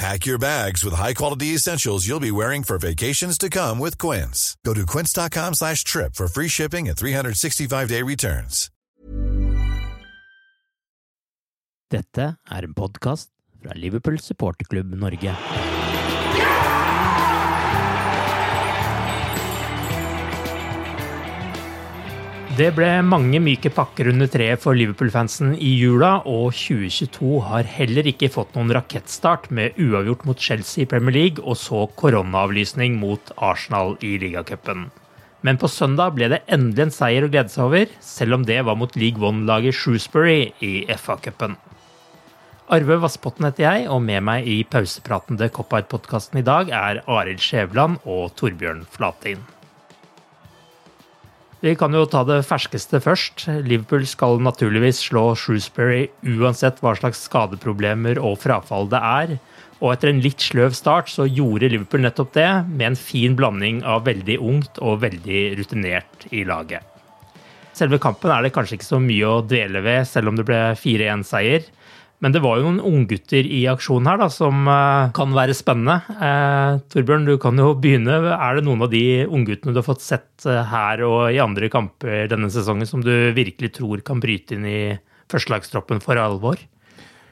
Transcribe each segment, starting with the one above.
Pack your bags with high-quality essentials you'll be wearing for vacations to come with Quince. Go to quince.com slash trip for free shipping and 365-day returns. Dette er en podkast fra Liverpool supporterklubb Norge. Det ble mange myke pakker under treet for Liverpool-fansen i jula, og 2022 har heller ikke fått noen rakettstart med uavgjort mot Chelsea i Premier League og så koronaavlysning mot Arsenal i ligacupen. Men på søndag ble det endelig en seier å glede seg over, selv om det var mot League One-laget Shrewsbury i FA-cupen. Arve Vassbotten heter jeg, og med meg i pausepratende Cop-Out-podkasten i dag er Arild Skjævland og Torbjørn Flatin. Vi kan jo ta det ferskeste først. Liverpool skal naturligvis slå Shrewsbury uansett hva slags skadeproblemer og frafall det er. Og etter en litt sløv start så gjorde Liverpool nettopp det, med en fin blanding av veldig ungt og veldig rutinert i laget. Selve kampen er det kanskje ikke så mye å dvele ved, selv om det ble 4-1-seier. Men det var jo noen unggutter i aksjon her da, som uh, kan være spennende. Uh, Torbjørn, du kan jo begynne. Er det noen av de ungguttene du har fått sett uh, her og i andre kamper denne sesongen som du virkelig tror kan bryte inn i førstelagstroppen for alvor?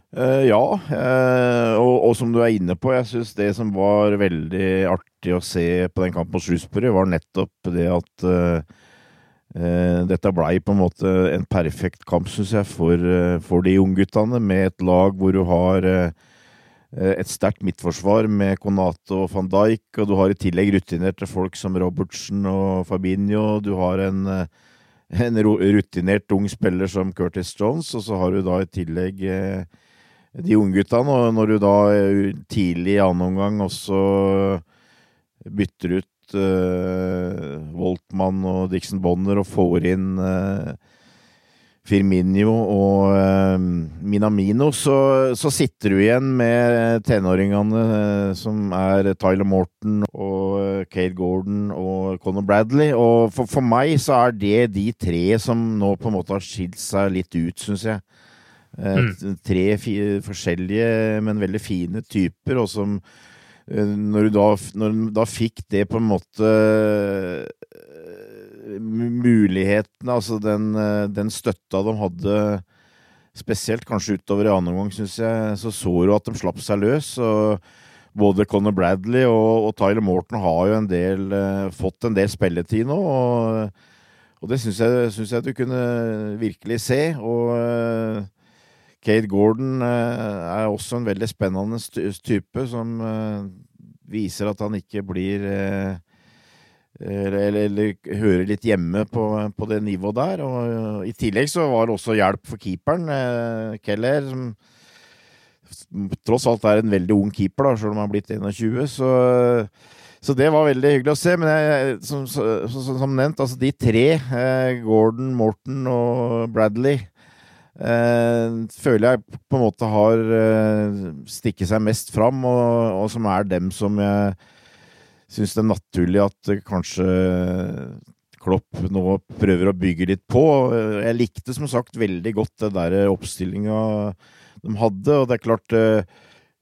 ja, og, og, som du er inne på, jeg syns det som var veldig artig å se på den kampen på Shrewsbury, var nettopp det at Eh, dette blei på en måte en perfekt kamp, syns jeg, for, eh, for de ungguttene, med et lag hvor du har eh, et sterkt midtforsvar med Konate og van Dijk, og du har i tillegg rutinerte folk som Robertsen og Fabinho. Du har en, en rutinert ung spiller som Curtis Jones, og så har du da i tillegg de ungguttene. Og når du da tidlig i annen omgang også bytter ut ut uh, Voltmann og Dixon Bonner og får inn uh, Firminio og uh, Minamino, så, så, sitter du igjen med tenåringene uh, som er Tyler Morton og uh, Cade Gordon og Conor Bradley. Og for, for, meg så er det de tre som nå på en måte har skilt seg litt ut, syns jeg. Mm. Tre forskjellige, men veldig fine typer, og som Eh, når du da, når du da fikk det på en måte eh, Mulighetene, altså den, eh, den støtta de hadde spesielt kanskje utover i annen omgang, syns jeg, så så du at de slapp seg løs. og både Conor Bradley og, og, Tyler Morton har jo en del, eh, fått en del spilletid nå. Og, og det syns jeg, synes jeg, du kunne virkelig se. Og eh, Kate Gordon eh, er også en veldig spennende type som eh, viser at han ikke blir eller, eller, eller, hører litt hjemme på, på, det nivået der. Og I tillegg så var det også hjelp for keeperen, Keller, som tross alt er en veldig ung keeper, da, selv om han har blitt 21. Så, så det var veldig hyggelig å se. Men jeg, som, som, som, nevnt, altså de tre, Gordon, Morton og Bradley eh, føler jeg på en måte har eh, stikket seg mest fram, og, og, som er dem som jeg syns det er naturlig at kanskje Klopp nå prøver å bygge litt på. Jeg likte som sagt veldig godt den der oppstillinga de hadde, og det er klart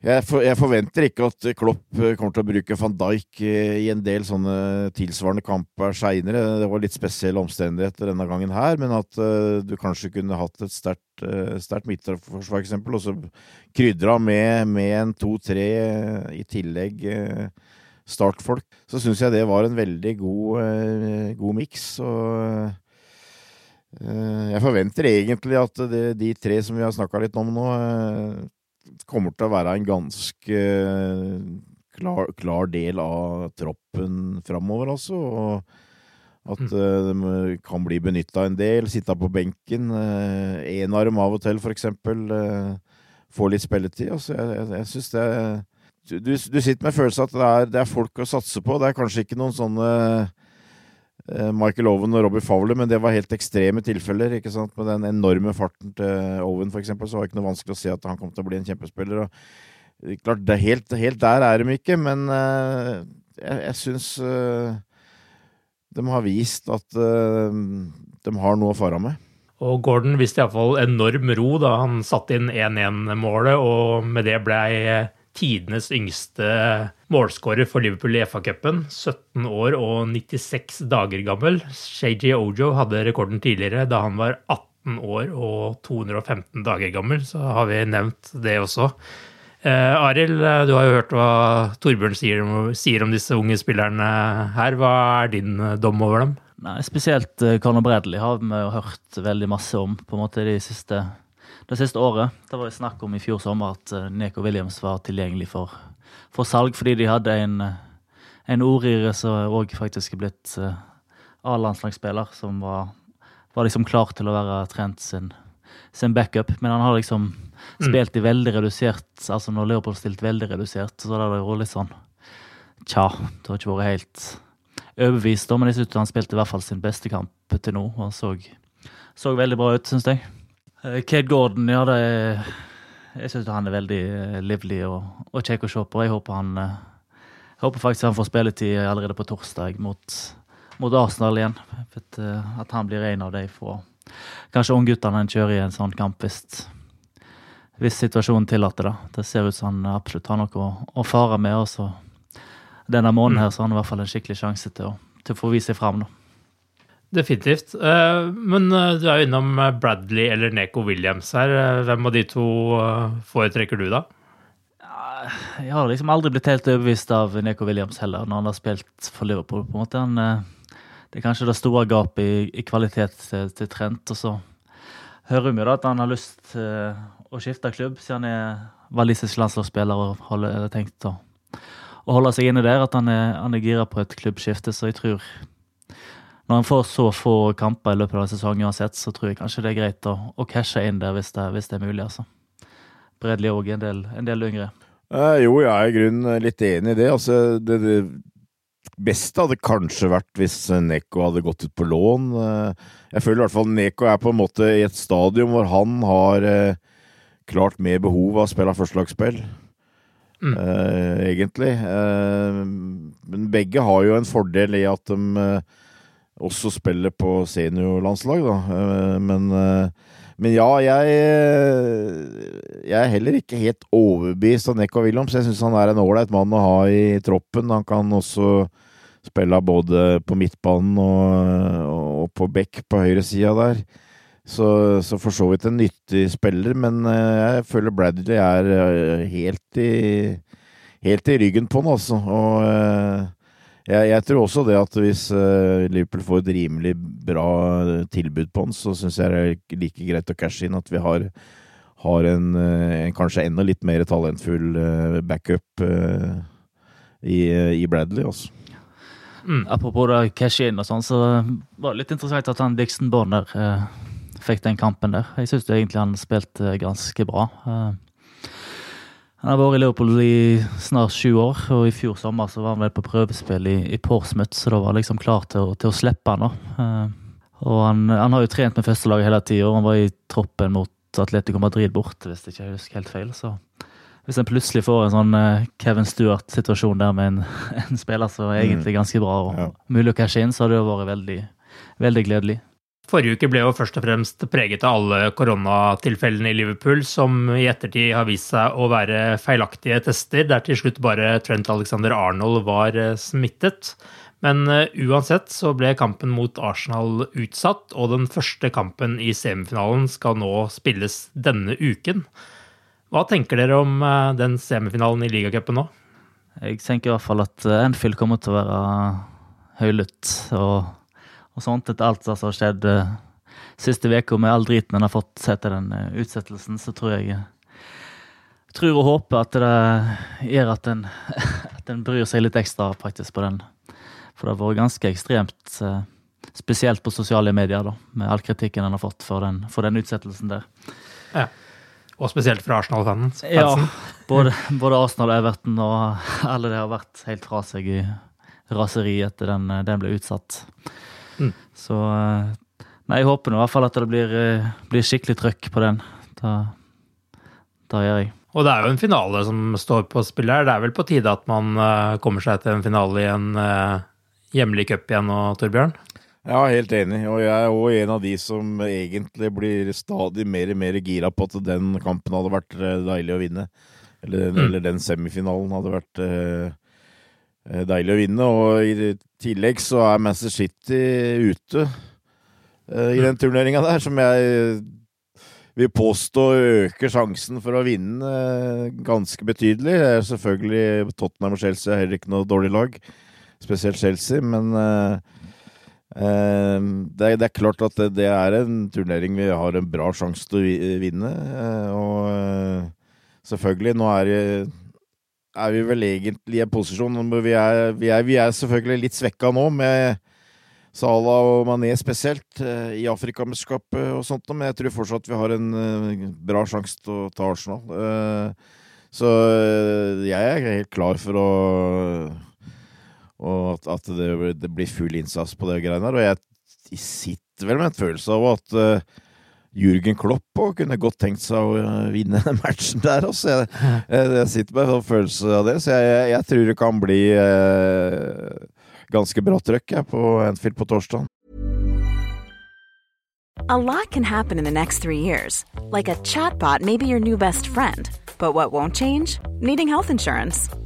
jeg, for, jeg, forventer ikke at Klopp kommer til å bruke van Dijk i en del sånne tilsvarende kamper seinere. Det var litt spesielle omstendigheter denne gangen her, men at uh, du kanskje kunne hatt et sterkt uh, midtforsvar, f.eks., og så krydra med, med en to-tre i tillegg uh, startfolk. Så syns jeg det var en veldig god, uh, god miks. Og jeg forventer egentlig at de tre som vi har snakka litt om nå, kommer til å være en ganske klar, klar del av troppen framover, altså. Og at uh, de kan bli benytta en del, sitte på benken. Uh, Enarm av og til, for eksempel. Få litt spilletid. Altså, jeg, jeg, jeg syns det du, du, sitter med følelsen at det er, det er, folk å satse på. Det er kanskje ikke noen sånne Michael Owen og Robbie Fowler, men det var helt ekstreme tilfeller. ikke sant? Med den enorme farten til Owen, for eksempel, så var det ikke noe vanskelig å se at han kom til å bli en kjempespiller. og klart, det helt, helt, der er de ikke, men uh, jeg, jeg syns uh, de har vist at uh, de har noe å fare med. Og Gordon viste iallfall enorm ro da han satte inn 1-1-målet, og med det blei tidenes yngste målskårer for Liverpool i FA-cupen. 17 år og 96 dager gammel. Shaji Ojo hadde rekorden tidligere da han var 18 år og 215 dager gammel, så har vi nevnt det også. Eh, Arild, du har jo hørt hva Torbjørn sier, sier, om disse unge spillerne her. Hva er din dom over dem? Nei, Spesielt eh, Conor Bradley har vi hørt veldig masse om på en måte de siste det siste året. Det var jo snakk om i fjor sommer at uh, Neko Williams var tilgjengelig for, for, salg, fordi de hadde en, en ordgiver som òg faktisk er blitt uh, A-landslagsspiller, som var, var, liksom klar til å være trent sin, sin backup. Men han har liksom mm. spilt i veldig redusert Altså når Leopold stilt veldig redusert, så har det jo litt sånn Tja, det har ikke vært helt overbevist, men jeg han spilte i hvert fall sin beste kamp til nå. og så, så veldig bra ut, syns jeg. Kate eh, Gordon, ja, det er, jeg syns han er veldig eh, livlig og, og kjekk å se på. Jeg håper, han, eh, jeg håper faktisk han får spilletid allerede på torsdag mot, mot Arsenal igjen. At, at, han blir en av de få Kanskje ungguttene han kjører i en sånn kamp hvis, hvis situasjonen tillater det. Det ser ut som han absolutt har noe å, å fare med. Også. Denne måneden her så har han i hvert fall en skikkelig sjanse til å, til å få vise seg fram. Da. Definitivt. Eh, men eh, du er jo innom eh, Bradley eller Neko Williams her. Hvem av de to foretrekker du, da? Jeg har liksom aldri blitt helt overbevist av Neko Williams heller, når han har spilt for Liverpool. på en måte. Det er kanskje det store gapet i, kvalitet til, Trent. Og så hører vi da at han har lyst til å skifte klubb, siden han er walisisk landslagsspiller og har tenkt å, holde seg inne der. At han er, er gira på et klubbskifte, så jeg tror når en får så få kamper i løpet av sesongen uansett, så tror jeg kanskje det er greit å, å cashe inn der hvis det, hvis det, er mulig. altså. Bredli òg en, del, en del yngre. Eh, jo, jeg er i grunnen litt enig i det. Altså, det, det, beste hadde kanskje vært hvis Neko hadde gått ut på lån. Eh, jeg føler i hvert fall Neko er på en måte i et stadium hvor han har eh, klart mer behov av å spille førstelagsspill. Mm. Eh, egentlig. Uh, men begge har jo en fordel i at de også spiller på seniorlandslag, da. Eh, men, eh, men ja, jeg, jeg er heller ikke helt overbevist av Neko Williams. Jeg syns han er en ålreit mann å ha i troppen. Han kan også spille både på midtbanen og, og på bekk på høyresida der. Så, så, for så vidt en nyttig spiller, men eh, jeg føler Bradley er helt i, helt i ryggen på han, altså. Og jeg, jeg, tror også det at hvis uh, Liverpool får et rimelig bra eh, tilbud på han, så syns jeg det er like greit å cashe inn at vi har, har en, uh, en, kanskje enda litt mer talentfull backup i, i, Bradley, altså. Mm. Apropos det cash inn og sånn, så var det litt interessant at han Dixon Bonner fikk den kampen der. Jeg syns egentlig han spilte ganske bra. Uh, han har vært i Liverpool i snart sju år, og i fjor sommer så var han vel på prøvespill i, i Portsmouth, så da var han liksom klar til til å slippe han. da. Uh, og han, han, har jo trent med førstelaget hele tida, han var i troppen mot Atletico Madrid borte, hvis jeg ikke husker helt feil. så hvis en plutselig får en sånn uh, Kevin Stewart-situasjon der med en, en, spiller som er egentlig mm. ganske bra og mulig å cashe inn, så hadde det vært veldig, veldig gledelig. Forrige uke ble jo først og fremst preget av alle koronatilfellene i Liverpool, som i ettertid har vist seg å være feilaktige tester, der til slutt bare Trent Alexander Arnold var eh, smittet. Men uh, uansett så ble kampen mot Arsenal utsatt, og den første kampen i semifinalen skal nå spilles denne uken. Hva tenker dere om uh, den semifinalen i ligacupen nå? Jeg tenker i hvert fall at Enfield kommer til å være høylytt. og og sånt. Etter alt som har skjedd uh, siste uka med all driten en har fått etter den uh, utsettelsen, så tror jeg tror og håper at det gjør at en, at en bryr seg litt ekstra faktisk på den. For det har vært ganske ekstremt, spesielt på sosiale medier, da, med all kritikken en har fått for den, for den utsettelsen der. Ja. Og spesielt fra Arsenal-fanen? Ja. Både, både, Arsenal, Everton og alle det har vært helt fra seg i raseri etter den, den ble utsatt. Så eh, Nei, jeg håper nå i hvert fall at det blir, eh, blir skikkelig trøkk på den. Da, da, gjør jeg. Og det er jo en finale som står på spill her. Det er vel på tide at man uh, kommer seg til en finale i en hjemlig cup igjen nå, Torbjørn? Ja, helt enig. Og jeg er òg en av de som egentlig blir stadig mer og mer gira på at den kampen hadde vært deilig å vinne. Eller, mm. eller den semifinalen hadde vært uh, Eh, deilig å vinne. Og i tillegg så er Manchester City ute uh, i den turneringa der, som jeg vil påstå øker sjansen for å vinne uh, ganske betydelig. Det er selvfølgelig Tottenham og Chelsea er heller ikke noe dårlig lag, spesielt Chelsea, men det, er klart at det, det, er en turnering vi har en bra sjanse til å vinne. og selvfølgelig, nå er det er vi vel egentlig i en posisjon vi er, vi er, vi er selvfølgelig litt svekka nå, med Salah og Mané spesielt, eh, i Afrikamesterskapet og sånt, men jeg tror fortsatt vi har en eh, bra sjanse til å ta Arsenal. Eh, så jeg er helt klar for å og at, det, blir full innsats på det greiene her. Og jeg sitter vel med en følelse av at Jürgen Klopp og kunne godt tenkt seg å eh, vinne den matchen der. Også. Jeg, jeg, jeg sitter med en følelse av det, så jeg, jeg tror det kan bli eh, ganske bra trøkk på Anfield på torsdag. A lot can happen in the next three years. Like a chatbot may be your new best friend. But what won't change? Needing health insurance.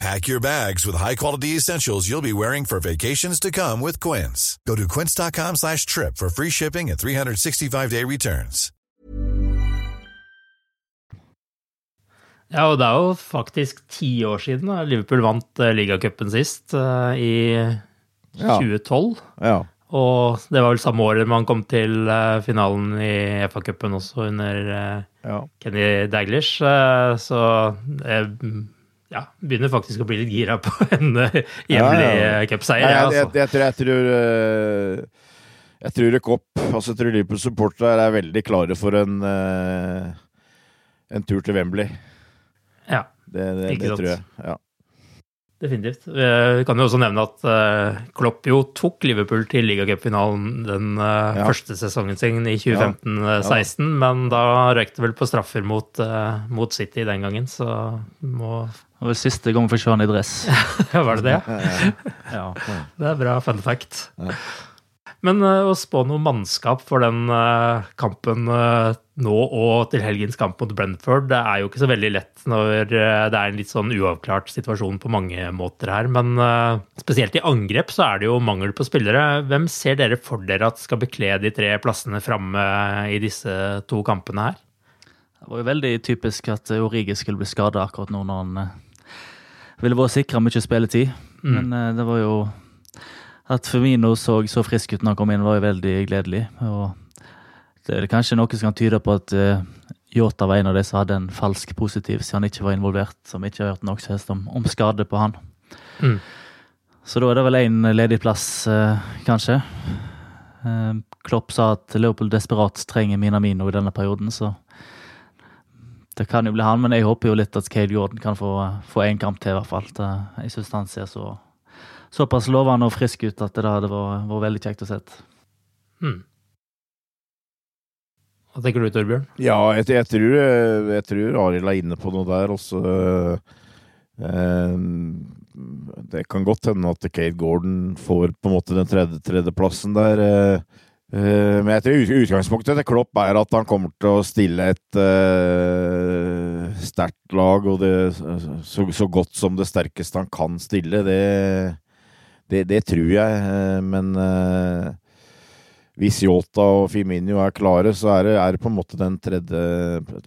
Pack your bags with high-quality essentials you'll be wearing for vacations to come with Quince. Go to quince.com slash trip for free shipping and 365-day returns. Ja, og det er jo faktisk ti år siden da Liverpool vant eh, ligacupen sist, uh, i 2012. Ja. Og det var vel samme året man kom til uh, finalen i FA-cupen også, under uh, ja. Kenny Daglish. Så jeg ja, begynner faktisk å bli litt gira på en eh, hjemlig Ja, ja. eh, cupseier. Nei, jeg, jeg, jeg, altså. jeg, tror jeg tror eh, Jeg tror Kopp, altså jeg tror Liverpool-supportere er veldig klare for en eh, en tur til Wembley. Ja, Det, det, Ikke det sant. tror jeg. Ja. definitivt. Eh, Vi kan jo også nevne at eh, Klopp jo tok Liverpool til ligacupfinalen den eh, Ja. første sesongen sin i 2015-16, men da røyk det vel på straffer mot, eh, mot City den gangen, så må Det var siste gang vi får han i dress. Var det det? Ja. Det er bra fun fact. Men eh, å spå noe mannskap for den eh, kampen eh, nå og til helgens kamp mot Brentford, det er jo ikke så veldig lett når det er en litt sånn uavklart situasjon på mange måter her. Men spesielt i angrep så er det jo mangel på spillere. Hvem ser dere for dere at skal bekle de tre plassene framme i disse to kampene her? Det var jo veldig typisk at Origi skulle bli skada akkurat nå når han ville vært sikra mye spilletid. Men eh, det var jo At Firmino så så frisk ut når han kom inn, var jo veldig gledelig. Og det er kanskje noe som kan tyde på at uh, Yota var en av de som hadde en falsk positiv, siden han ikke var involvert. Som ikke har hørt noe som helst om, om skade på han. Mm. Så da er det vel én ledig plass, eh, kanskje. Eh, Klopp sa at Leopold desperat trenger Minamino i denne perioden, så det kan jo bli han, men jeg håper jo litt at Cade Gordon kan få, få en kamp til, i hvert fall. Jeg syns han ser så, såpass lovende og frisk ut at det hadde vært, vært veldig kjekt å se. Hmm. Hva tenker du, Torbjørn? Ja, jeg, jeg, tror, eh, jeg tror Arild er inne på noe der. Også, eh, det kan godt hende at Cade Gordon får på en måte den tredje, tredjeplassen der. Eh, men jeg tror utgangspunktet til Klopp er at han kommer til å stille et uh, sterkt lag, og det, så, så godt som det sterkeste han kan stille. Det, det, det tror jeg, eh, men uh, hvis Yota og Firmino er klare, så er det, er på en måte den tredje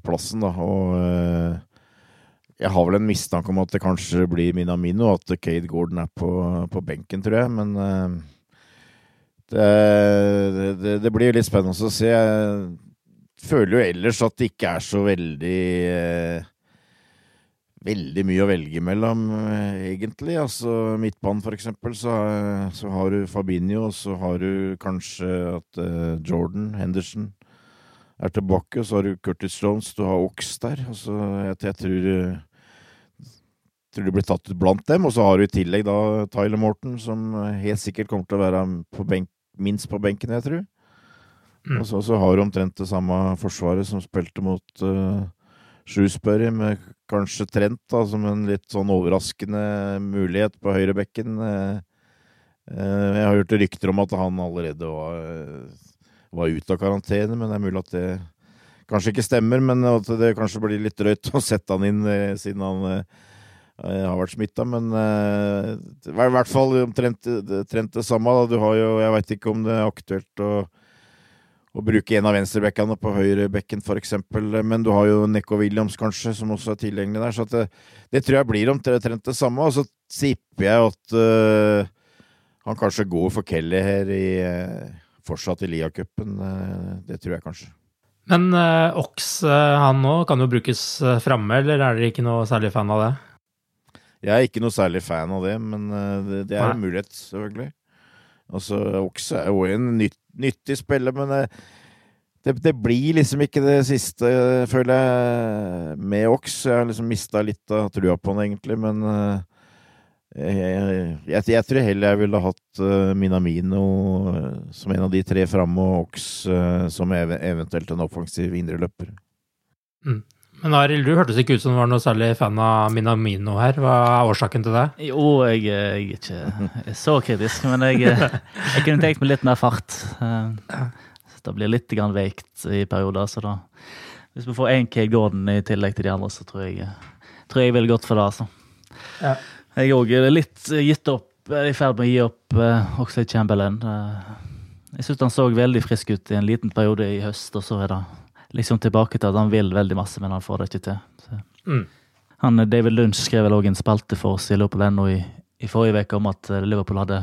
plassen, da. Og uh, jeg har vel en mistanke om at det kanskje blir Minamino, at Cade Gordon er på, på benken, tror jeg. Men eh, det, det, det blir litt spennende å se. Jeg føler jo ellers at det ikke er så veldig eh, Veldig mye å velge mellom, eh, egentlig. Altså Midtbanen, for eksempel, så, eh, så har du Fabinho, og så har du kanskje at eh, Jordan Henderson er tilbake, og så har du Curtis Jones, du har Ox der. Altså, jeg, jeg tror, eh, tror du blir tatt ut blant dem, og så har du i tillegg da Tyler Morton, som eh, helt sikkert kommer til å være på benk, minst på benken, jeg tror. Mm. Og så, så har du omtrent det samme forsvaret som spilte mot uh, Shrewsbury, med kanskje Trent da, som en litt sånn overraskende mulighet på høyrebekken. Uh, uh, jeg har hørt rykter om at han allerede var, var ute av karantene, men det er mulig at det kanskje ikke stemmer. Men at det kanskje blir litt drøyt å sette han inn siden han eh, har vært smitta. Men eh, det var i hvert fall omtrent, omtrent det samme. Da. Du har jo, jeg veit ikke om det er aktuelt å å bruke en av venstrebekkene på høyrebekken f.eks. Men du har jo Neko Williams kanskje, som også er tilgjengelig der. Så det, det tror jeg blir omtrent det samme. Og så tipper jeg at uh, han kanskje går for Kelly her i uh, fortsatt i Lia-cupen. Uh, det tror jeg kanskje. Men Ox, han nå, kan jo brukes framme, eller er dere ikke noe særlig fan av det? Jeg er ikke noe særlig fan av det, men det, det er en mulighet, selvfølgelig. Altså, Ox er jo en nytt, nyttig spiller, men eh, det, det blir liksom ikke det siste, føler jeg, med Ox. Jeg har liksom mista litt av trua på han, egentlig, men eh, jeg, jeg, jeg, tror heller jeg ville hatt eh, Minamino eh, som en av de tre framme, og Ox eh, som ev eventuelt en offensiv indreløper. Men Arild, du hørtes ikke ut som du var noe særlig fan av Minamino her. Hva er årsaken til det? Jo, jeg, jeg er ikke så kritisk, men jeg, jeg kunne tenkt meg litt mer fart. Så Det blir litt veikt i perioder, så da Hvis vi får én K. Gordon i tillegg til de andre, så tror jeg, tror jeg ville gått for det, altså. Jeg òg er litt gitt opp, i ferd med å gi opp uh, Oxlade Chamberlain. Jeg syns han så veldig frisk ut i en liten periode i høst, og så er det liksom tilbake til at han vil veldig masse, men han får det ikke til. Mm. Han, David Lunch skrev vel òg en spalte for oss i Liverpool i, i forrige uke om at Liverpool hadde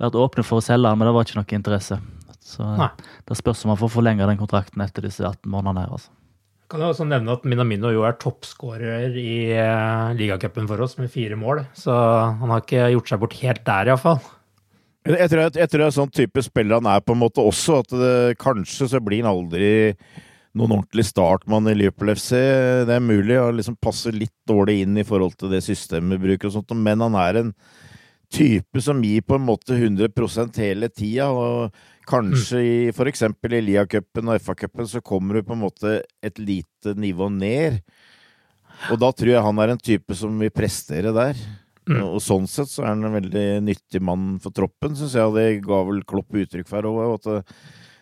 vært åpne for å selge han, men det var ikke noe interesse. Så Nei. det spørs om han får forlenge den kontrakten etter disse 18 månedene her. altså. Kan jeg også nevne at Minamino jo er toppskårer i uh, ligacupen for oss med fire mål. Så han har ikke gjort seg bort helt der, iallfall. Jeg tror, jeg, jeg tror det er sånn type spiller han er på en måte også, at det, kanskje så blir han aldri noen ordentlig startmann i Liverpool FC. Det er mulig å liksom passe litt dårlig inn i forhold til det systemet vi bruker, og sånt, men han er en type som gir på en måte 100 hele tida. og Kanskje mm. i f.eks. i Lia-cupen og FA-cupen så kommer du på en måte et lite nivå ned. Og da tror jeg han er en type som vil prestere der. Mm. Og sånn sett så er han en veldig nyttig mann for troppen, syns jeg. Og Det ga vel Klopp uttrykk for òg.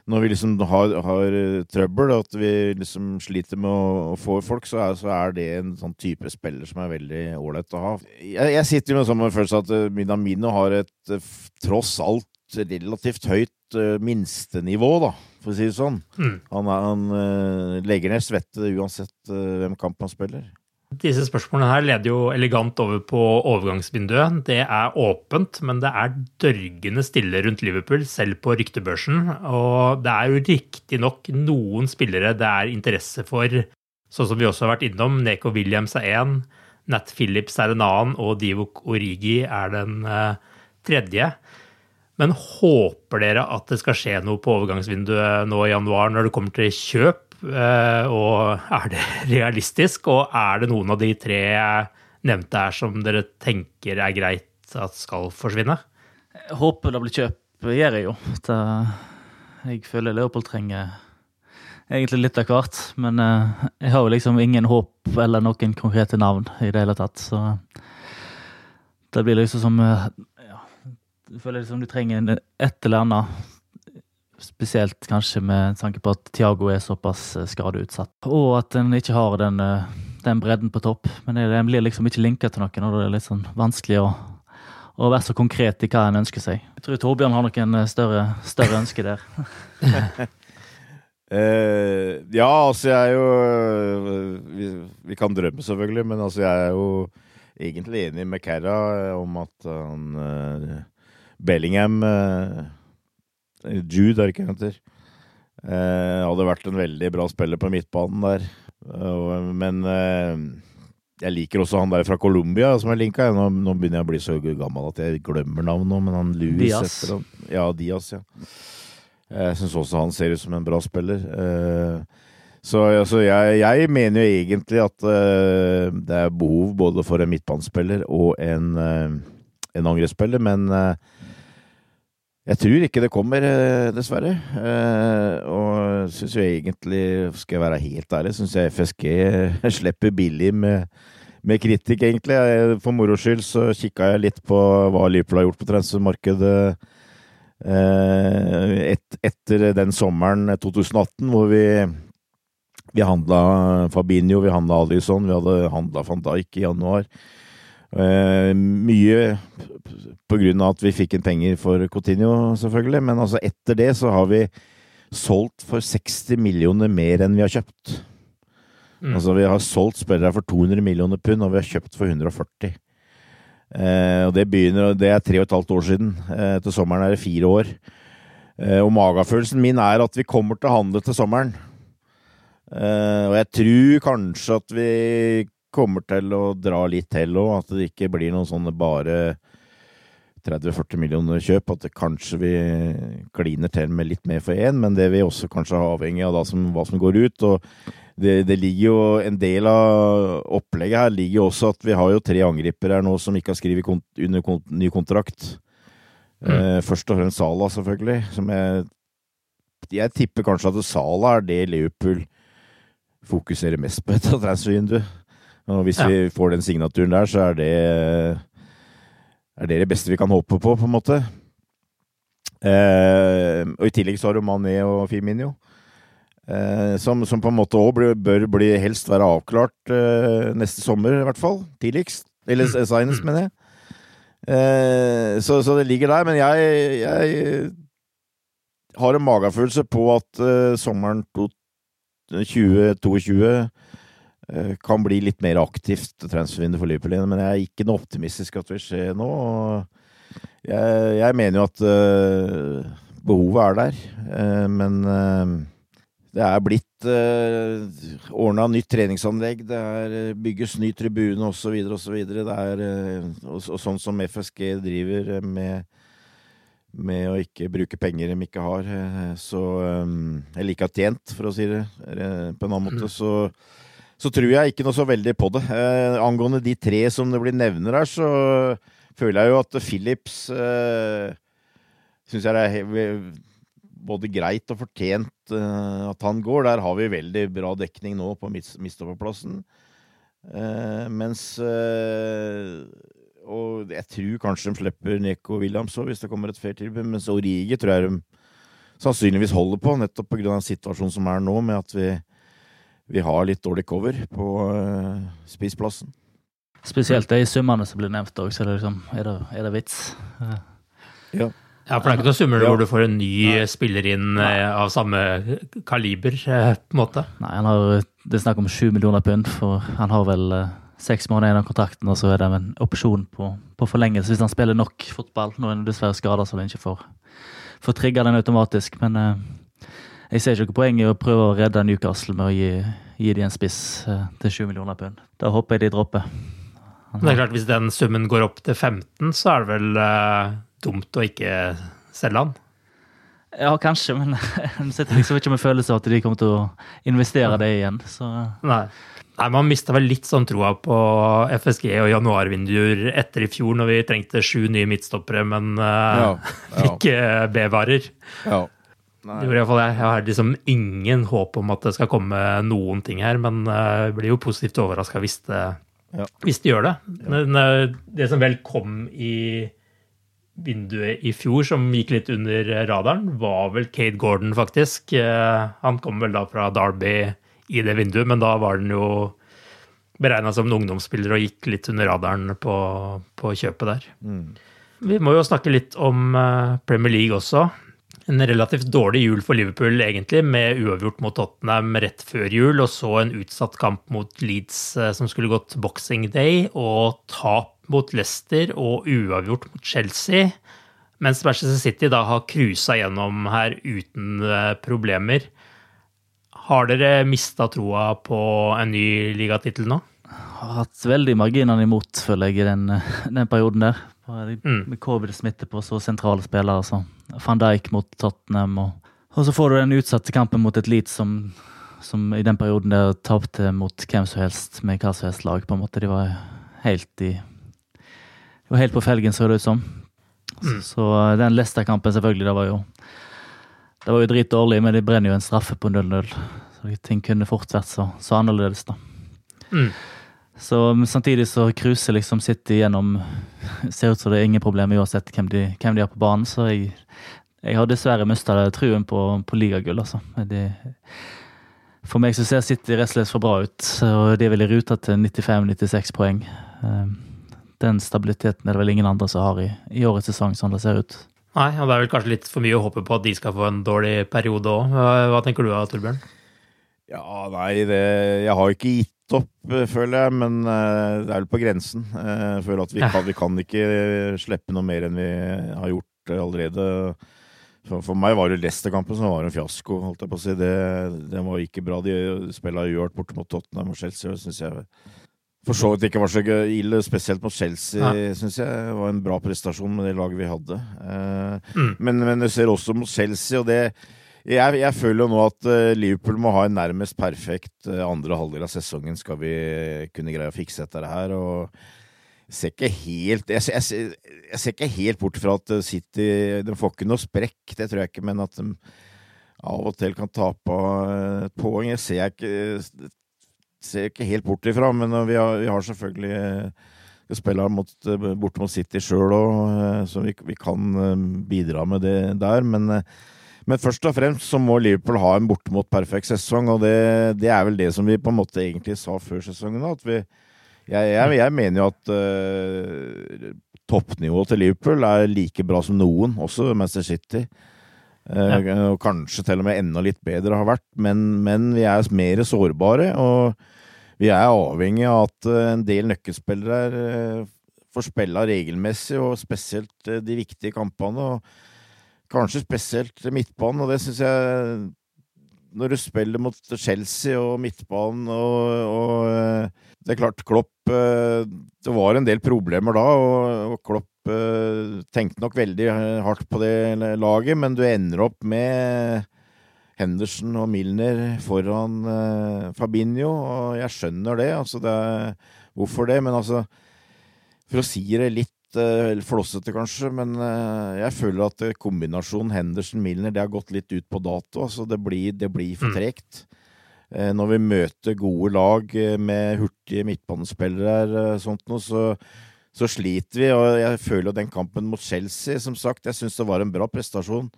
Når vi liksom har, har eh, trøbbel, at vi liksom sliter med å, å få folk, så er, så er, det en sånn type spiller som er veldig ålreit å ha. Jeg, jeg sitter med sånn følelse at eh, Minamino har et eh, tross alt relativt høyt uh, minstenivå, da, for å si det sånn. Mm. Han, han uh, legger ned svette uansett uh, hvem kamp han spiller. Disse spørsmålene her leder jo elegant over på overgangsvinduet. Det er åpent, men det er dørgende stille rundt Liverpool, selv på ryktebørsen. Og det er jo riktignok noen spillere det er interesse for, sånn som vi også har vært innom. Neko Williams er én, Nat Phillips er en annen, og Divok Origi er den uh, tredje. Men håper dere at det skal skje noe på overgangsvinduet nå i januar når det kommer til kjøp? Eh, og er det realistisk? Og er det noen av de tre jeg nevnte her som dere tenker er greit at skal forsvinne? Jeg håper det blir kjøp, gjør jeg jo. Jeg føler Leopold trenger egentlig litt av hvert. Men eh, jeg har jo liksom ingen håp eller noen konkrete navn i det hele tatt. Så det blir liksom som eh, ja, Jeg føler liksom du trenger et eller annet Spesielt kanskje med tanke på at Tiago er såpass eh, skadeutsatt. Og at en ikke har den, eh, den, bredden på topp. Men en blir liksom ikke linka til noen, og det er litt sånn vanskelig å, å være så konkret i hva en ønsker seg. Jeg tror Torbjørn har noen eh, større, større ønske der. uh, ja, altså jeg er jo vi, vi, kan drømme, selvfølgelig, men altså jeg er jo egentlig enig med Kerra om at han uh, Bellingham Jude, er det ikke han heter. Eh, hadde vært en veldig bra spiller på midtbanen der. Men eh, jeg liker også han der fra Colombia som er linka. Nå, nå, begynner jeg å bli så gammel at jeg glemmer navnet, men han Louis Diaz. Etter, ja, Diaz, ja. Jeg syns også han ser ut som en bra spiller. Eh, så altså, jeg, jeg, mener jo egentlig at uh, det er behov både for en midtbanespiller og en, uh, en angrepsspiller, men jeg tror ikke det kommer, eh, dessverre. Eh, og syns jo egentlig, skal jeg være helt ærlig, syns jeg FSG slipper billig med, med kritikk, egentlig. For moro skyld så kikka jeg litt på hva Liverpool har gjort på transfermarkedet eh, et, etter den sommeren 2018, hvor vi vi handla Fabinho, vi handla Alison, vi hadde handla van Dijk i januar. Uh, mye av at vi fikk inn penger for Coutinho, selvfølgelig. Men altså etter det så har vi solgt for 60 millioner mer enn vi har kjøpt. Mm. Altså vi har solgt spillere for 200 millioner pund, og vi har kjøpt for 140. Uh, eh, og det begynner, det er tre og et halvt år siden. Uh, til sommeren er det fire år. og magefølelsen min er at vi kommer til å handle til sommeren. og jeg tror kanskje at vi kommer til å dra litt til òg, at det ikke blir noen sånne bare 30-40 millioner kjøp, at det kanskje vi kliner til med litt mer for én, men det vil også kanskje ha avhengig av som, hva som går ut. og det, det, ligger jo En del av opplegget her ligger jo også at vi har jo tre angripere her nå som ikke har skrevet kont under kont ny kontrakt. Mm. Eh, først og fremst Sala, selvfølgelig. Som jeg, jeg tipper kanskje at Sala er det Liverpool fokuserer mest på etter transfervinduet. Og hvis ja. vi får den signaturen der, så er det, er det det beste vi kan håpe på, på en måte. Eh, og i tillegg så har du Mané og Firminio. Eh, som, som, på en måte òg bør bli helst være avklart eh, neste sommer, i hvert fall. Tidligst. Eller mm. senest, mener jeg. Eh, så, så, det ligger der. Men jeg, jeg har en magefølelse på at uh, sommeren 2022 uh, kan bli litt mer aktivt transfervindu for Liverpool igjen. Men jeg er ikke noe optimistisk at det vil skje nå. Jeg, jeg, mener jo at uh, behovet er der, men det er blitt uh, ordna nytt treningsanlegg, det er bygges ny tribune osv. osv. Det er og, og sånn som FSG driver med med å ikke bruke penger de ikke har. Eh, så Eller ikke har tjent, for å si det på en annen måte. Mm. Så, så tror jeg ikke noe så veldig på det. Eh, angående de tre som det blir nevner her, så føler jeg jo at Philips eh, syns jeg det er både greit og fortjent eh, at han går. Der har vi veldig bra dekning nå på midtstopperplassen. Eh, mens eh, og jeg tror kanskje de slipper Neko Williams òg, hvis det kommer et fair tilbud. Mens Origi tror jeg de sannsynligvis holder på, nettopp pga. situasjonen som er nå, med at vi, vi har litt dårlig cover på uh, spiseplassen. Spesielt de summene som blir nevnt òg, så er det, liksom, er det, er det vits? Ja. ja. For det er ikke noen summer ja. hvor du får en ny Nei. spiller inn. Eh, av samme kaliber, uh, på en måte? Nei, han har, det er snakk om sju millioner pund, for han har vel seks måneder igjen av kontrakten, og så er det en opsjon på, på forlengelse hvis han spiller nok fotball. Nå er han dessverre skada, så han ikke får, får trigga den automatisk. Men eh, jeg ser ikke poenget poeng i å prøve å redde Newcastle med å gi, gi dem en spiss eh, til 7 millioner pund. Da håper jeg de dropper. Det er klart, Hvis den summen går opp til 15, så er det vel eh, dumt å ikke selge han? Ja, kanskje, men jeg sitter liksom ikke med følelse av at de kommer til å investere det igjen. Så. Nei. Nei, Man mista vel litt sånn troa på FSG og januarvinduer etter i fjor, når vi trengte sju nye midtstoppere, men uh, ja, ja. ikke B-varer. Ja. Det gjorde iallfall jeg. Jeg har liksom ingen håp om at det skal komme noen ting her, men jeg blir jo positivt overraska hvis, hvis, de gjør det. Men uh, det som vel kom i vinduet i fjor, som gikk litt under radaren, var vel Kate Gordon, faktisk. han kom vel da fra Derby i det vinduet, men da var den jo beregna som en ungdomsspiller og gikk litt under radaren på, på kjøpet der. Mm. Vi må jo snakke litt om eh, Premier League også. En relativt dårlig jul for Liverpool, egentlig, med uavgjort mot Tottenham rett før jul, og så en utsatt kamp mot Leeds eh, som skulle gått boxing day, og tap mot Leicester og uavgjort mot Chelsea. Mens Manchester City da har cruisa gjennom her uten eh, problemer. Har dere mista troa på en ny ligatittel nå? Har hatt veldig marginene imot, føler jeg, i den, den perioden der. Mm. Covid-smitte på så sentrale spillere som van Dijk mot Tottenham. Og, og så får du den utsatte kampen mot et Leeds som, som i den perioden der tapte mot hvem som helst med hva som helst lag. på en måte. De var helt i De var helt på felgen, så det ut som. Mm. Så, så den Leicester-kampen, selvfølgelig, det var jo det var jo dritdårlig, men de brenner jo en straffe på 0-0. Så ting kunne fort vært så, så annerledes, da. Mm. Så samtidig så cruiser liksom City gjennom Ser ut som det er ingen problemer uansett hvem de, hvem de har på banen. Så jeg, jeg har dessverre mista truen på, på ligagull, altså. De, for meg så ser City rett og slett for bra ut, og de er vel i ruta til 95-96 poeng. Ehm, den stabiliteten er det vel ingen andre som har i, i årets sesong, sånn det ser ut. Nei, og det er vel kanskje litt for mye å håpe på at de skal få en dårlig periode òg. Hva tenker du da, Torbjørn? Ja, nei, det Jeg har ikke gitt opp, eh, føler jeg, men uh, det er vel på grensen. Jeg føler at vi kan, vi kan, ikke slippe noe mer enn vi har gjort allerede. For, for, meg var det Leicester-kampen som var en fiasko, holdt jeg på å si. Det, det var ikke bra. De spilla uart borte mot Tottenham og Chelsea, syns jeg for så vidt ikke var så ille, spesielt mot Chelsea, syns jeg. Det var en bra prestasjon med det laget vi hadde. Eh, mm. men, men, du ser også mot Chelsea, og det jeg, jeg, føler jo nå at uh, Liverpool må ha en nærmest perfekt uh, andre halvdel av sesongen skal vi kunne greie å fikse dette her. og jeg ser ikke helt jeg, jeg, jeg ser ikke helt bort fra at City De får ikke noe sprekk, det tror jeg ikke, men at de av og til kan tape et poeng. Jeg ser ikke ser ikke helt bort ifra, men vi har, vi har selvfølgelig vi spiller mot, borte City sjøl òg, eh, så vi, vi, kan eh, bidra med det der. Men, eh, men, først og fremst så må Liverpool ha en bortimot perfekt sesong, og det, det, er vel det som vi på en måte egentlig sa før sesongen. at vi jeg, jeg, jeg mener jo at uh, toppnivået til Liverpool er like bra som noen, også Manchester City. Ja. Og kanskje til og med enda litt bedre har vært, men, men vi er mer sårbare. Og vi er avhengig av at en del nøkkelspillere får spille regelmessig, og spesielt de viktige kampene. og Kanskje spesielt midtbanen, og det syns jeg Når du spiller mot Chelsea og midtbanen og, og Det er klart, Klopp Det var en del problemer da, og, og Klopp tenkte nok veldig hardt på det laget, men du ender opp med Henderson og Milner foran Fabinho, og jeg skjønner det. Altså det er, hvorfor det? Men altså For å si det litt uh, flossete, kanskje, men uh, jeg føler at kombinasjonen Henderson-Milner det har gått litt ut på dato. Altså det blir, det blir for tregt. Mm. når vi møter gode lag med hurtige midtbanespillere, sånt noe, så så sliter vi, og jeg føler den kampen mot Chelsea, som sagt, jeg syns det var en bra prestasjon.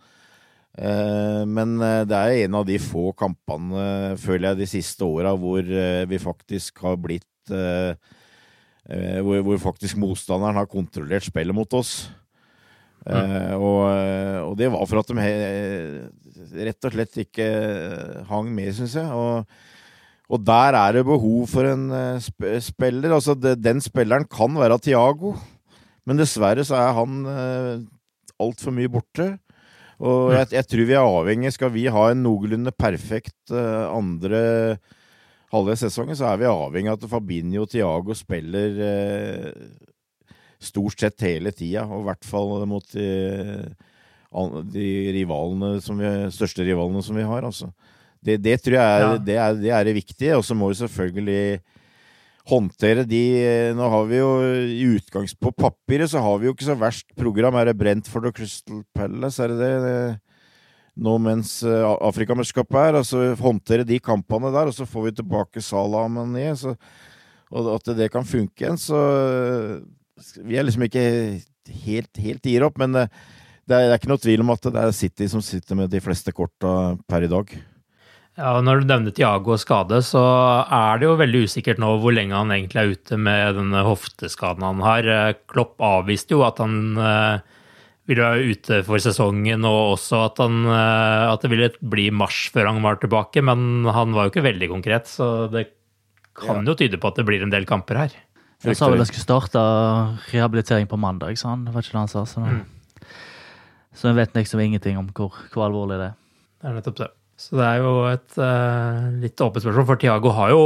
Eh, men det er en av de få kampene, føler jeg, de siste åra hvor vi faktisk har blitt hvor, hvor, faktisk motstanderen har kontrollert spillet mot oss. Mm. Og, og, det var for at de rett og slett ikke hang med, syns jeg. Og, og, der er det behov for en sp spiller. Altså, det, den spilleren kan være Tiago, men dessverre så er han altfor mye borte. Og jeg, jeg, tror vi er avhengig Skal vi ha en noenlunde perfekt uh, andre halve sesongen, så er vi avhengig av at Fabinho og Tiago spiller eh, stort sett hele tida. Og i hvert fall mot de, de rivalene som vi, største rivalene som vi har. Altså. Det, det, tror jeg er, ja. det, er, det, er det viktige. Og så må vi selvfølgelig håndtere de Nå har vi jo i utgangs på papiret så har vi jo ikke så verst program. Er det Brentford og Crystal Palace? Er det det? Nå mens Afrikamesterskapet er. Altså håndtere de kampene der, og så får vi tilbake Salah og Mané. Så, og at det kan funke igjen. Så vi er liksom ikke helt, helt gir opp, men det, det, er, det er ikke noe tvil om at det er City som sitter med de fleste korta per i dag. Ja, Når du nevner Tiago og skade, så er det jo veldig usikkert nå hvor lenge han egentlig er ute med denne hofteskaden han har. Klopp avviste jo at han ville være ute for sesongen, og også at, han, uh, at det ville bli mars før han var tilbake, men han var jo ikke veldig konkret, så det kan ja. jo tyde på at det blir en del kamper her. Han sa vel at skulle starte rehabilitering på mandag, sa han. Det var ikke det han sa. Så, mm. så jeg vet liksom ingenting om hvor, hvor alvorlig det er. Det er nettopp det. Så det er jo et uh, litt åpent spørsmål, for Tiago har jo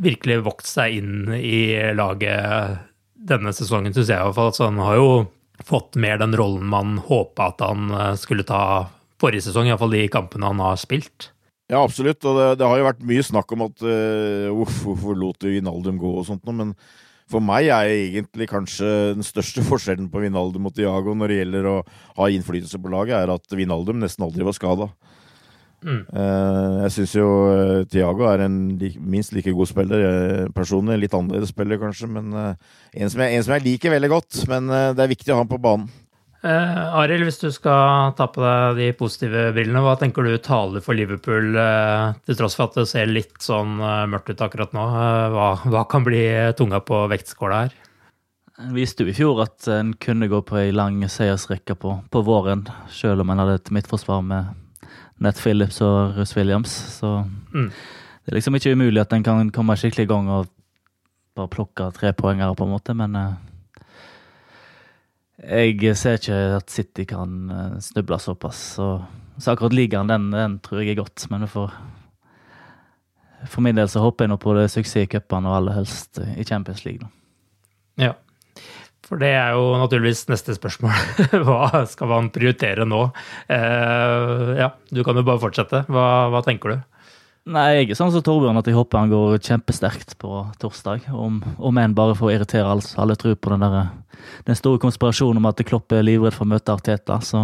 virkelig vokst seg inn i laget denne sesongen, syns jeg i hvert fall. Så han har jo fått mer den rollen man håpa at han eh, skulle ta forrige sesong, iallfall de kampene han har spilt. Ja, absolutt, og det, det har jo vært mye snakk om at uh, hvorfor lot du Vinaldum gå og sånt noe, men for meg er egentlig kanskje den største forskjellen på Vinaldum og Tiago når det gjelder å ha innflytelse på laget, er at Vinaldum nesten aldri var skada. Mm. Uh, jeg syns jo uh, Tiago er en minst like god spiller uh, personlig. Litt annerledes spiller, kanskje, men en som, jeg, en, som jeg, liker veldig godt. Men det er viktig å ha ham på banen. Eh, Arild, hvis du skal ta på deg de positive brillene, hva tenker du taler for Liverpool, til tross for at det ser litt sånn mørkt ut akkurat nå? Hva, hva, kan bli tunga på vektskåla her? En viste jo i fjor at en kunne gå på ei lang seiersrekke på, på våren, selv om en hadde et midtforsvar med Nett Phillips og Russ Williams. Så mm. det er liksom ikke umulig at en kan komme skikkelig i gang og bare plukke trepoengere, på en måte, men uh, jeg ser ikke at City kan uh, snuble såpass. Så, så akkurat ligaen, den, den, tror jeg er godt, men får For min del så håper jeg nå på det suksess i cupene, og aller helst i Champions League. Da. Ja. For det er jo naturligvis neste spørsmål. Hva skal man prioritere nå? Eh, ja, du kan jo bare fortsette. Hva, hva, tenker du? Nei, Jeg er sånn som Torbjørn at jeg håper han går kjempesterkt på torsdag. Om, om enn bare for å irritere alle, alle tror på den, der, den store konspirasjonen om at Klopp er livredd for å møte Arteta. Så,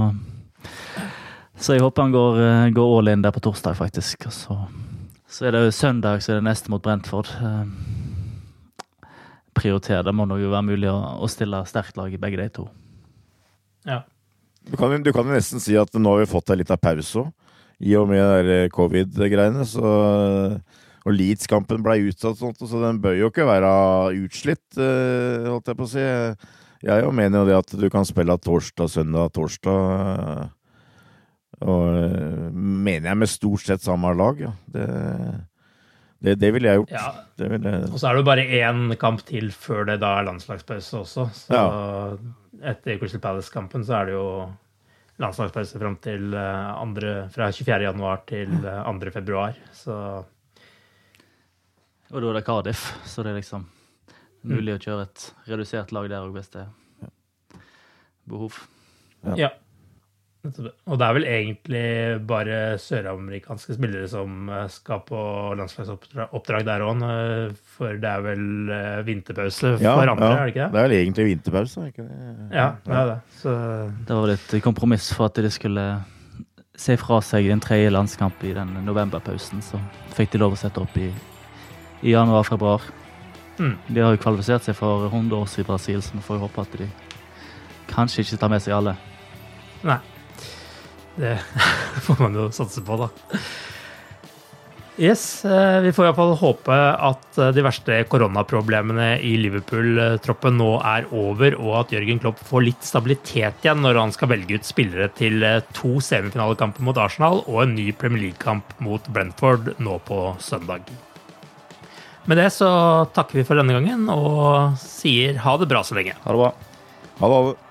så jeg håper han går, går, all in der på torsdag, faktisk. Så, så er det jo søndag, så er det neste mot Brentford. Eh, prioritere. Det må nok være mulig å, å stille sterkt lag i begge de to. Ja. Du kan, du kan nesten si at nå har vi fått en liten pause òg, i og med eh, covid-greiene. så... Og Leeds-kampen ble utsatt, sånt, så den bør jo ikke være utslitt, eh, holdt jeg på å si. Jeg jo mener jo det at du kan spille torsdag, søndag, torsdag. Og eh, mener jeg med stort sett samme lag, ja. Det, det, det ville jeg gjort. Ja. Det jeg... Og så er det jo bare én kamp til før det da er landslagspause også. Så etter Crystal Palace-kampen så er det jo landslagspause fram til eh, andre, fra 24. januar til eh, 2. februar. Så Og da er det Cardiff, så det er liksom mulig å kjøre et redusert lag der òg, hvis det er behov. ja. Og det er vel egentlig bare søramerikanske spillere som eh, skal på landslagsoppdrag der òg, for det er vel vinterpause vinterpause ja, for andre, ja. er det ikke det? Det er vel egentlig vinterpause, er ikke det? Ja, det er det. Så Det var vel et kompromiss for at de skulle se fra seg en tredje landskamp i den novemberpausen. Så fikk de lov å sette opp i, i januar-februar. Mm. De har jo kvalifisert seg for 100 års i Brasil, så vi får jo håpe at de kanskje ikke tar med seg alle. Nei. Det får man jo satse på, da. Yes, eh, Vi får iallfall håpe at eh, de verste koronaproblemene i Liverpool-troppen nå er over, og at Jørgen Klopp får litt stabilitet igjen når han skal velge ut spillere til eh, to semifinalekamper mot Arsenal og en ny Premier League-kamp mot Brentford nå på søndag. Med det så takker vi for denne gangen og sier ha det bra så lenge. Ha det bra. Ha det. Ha.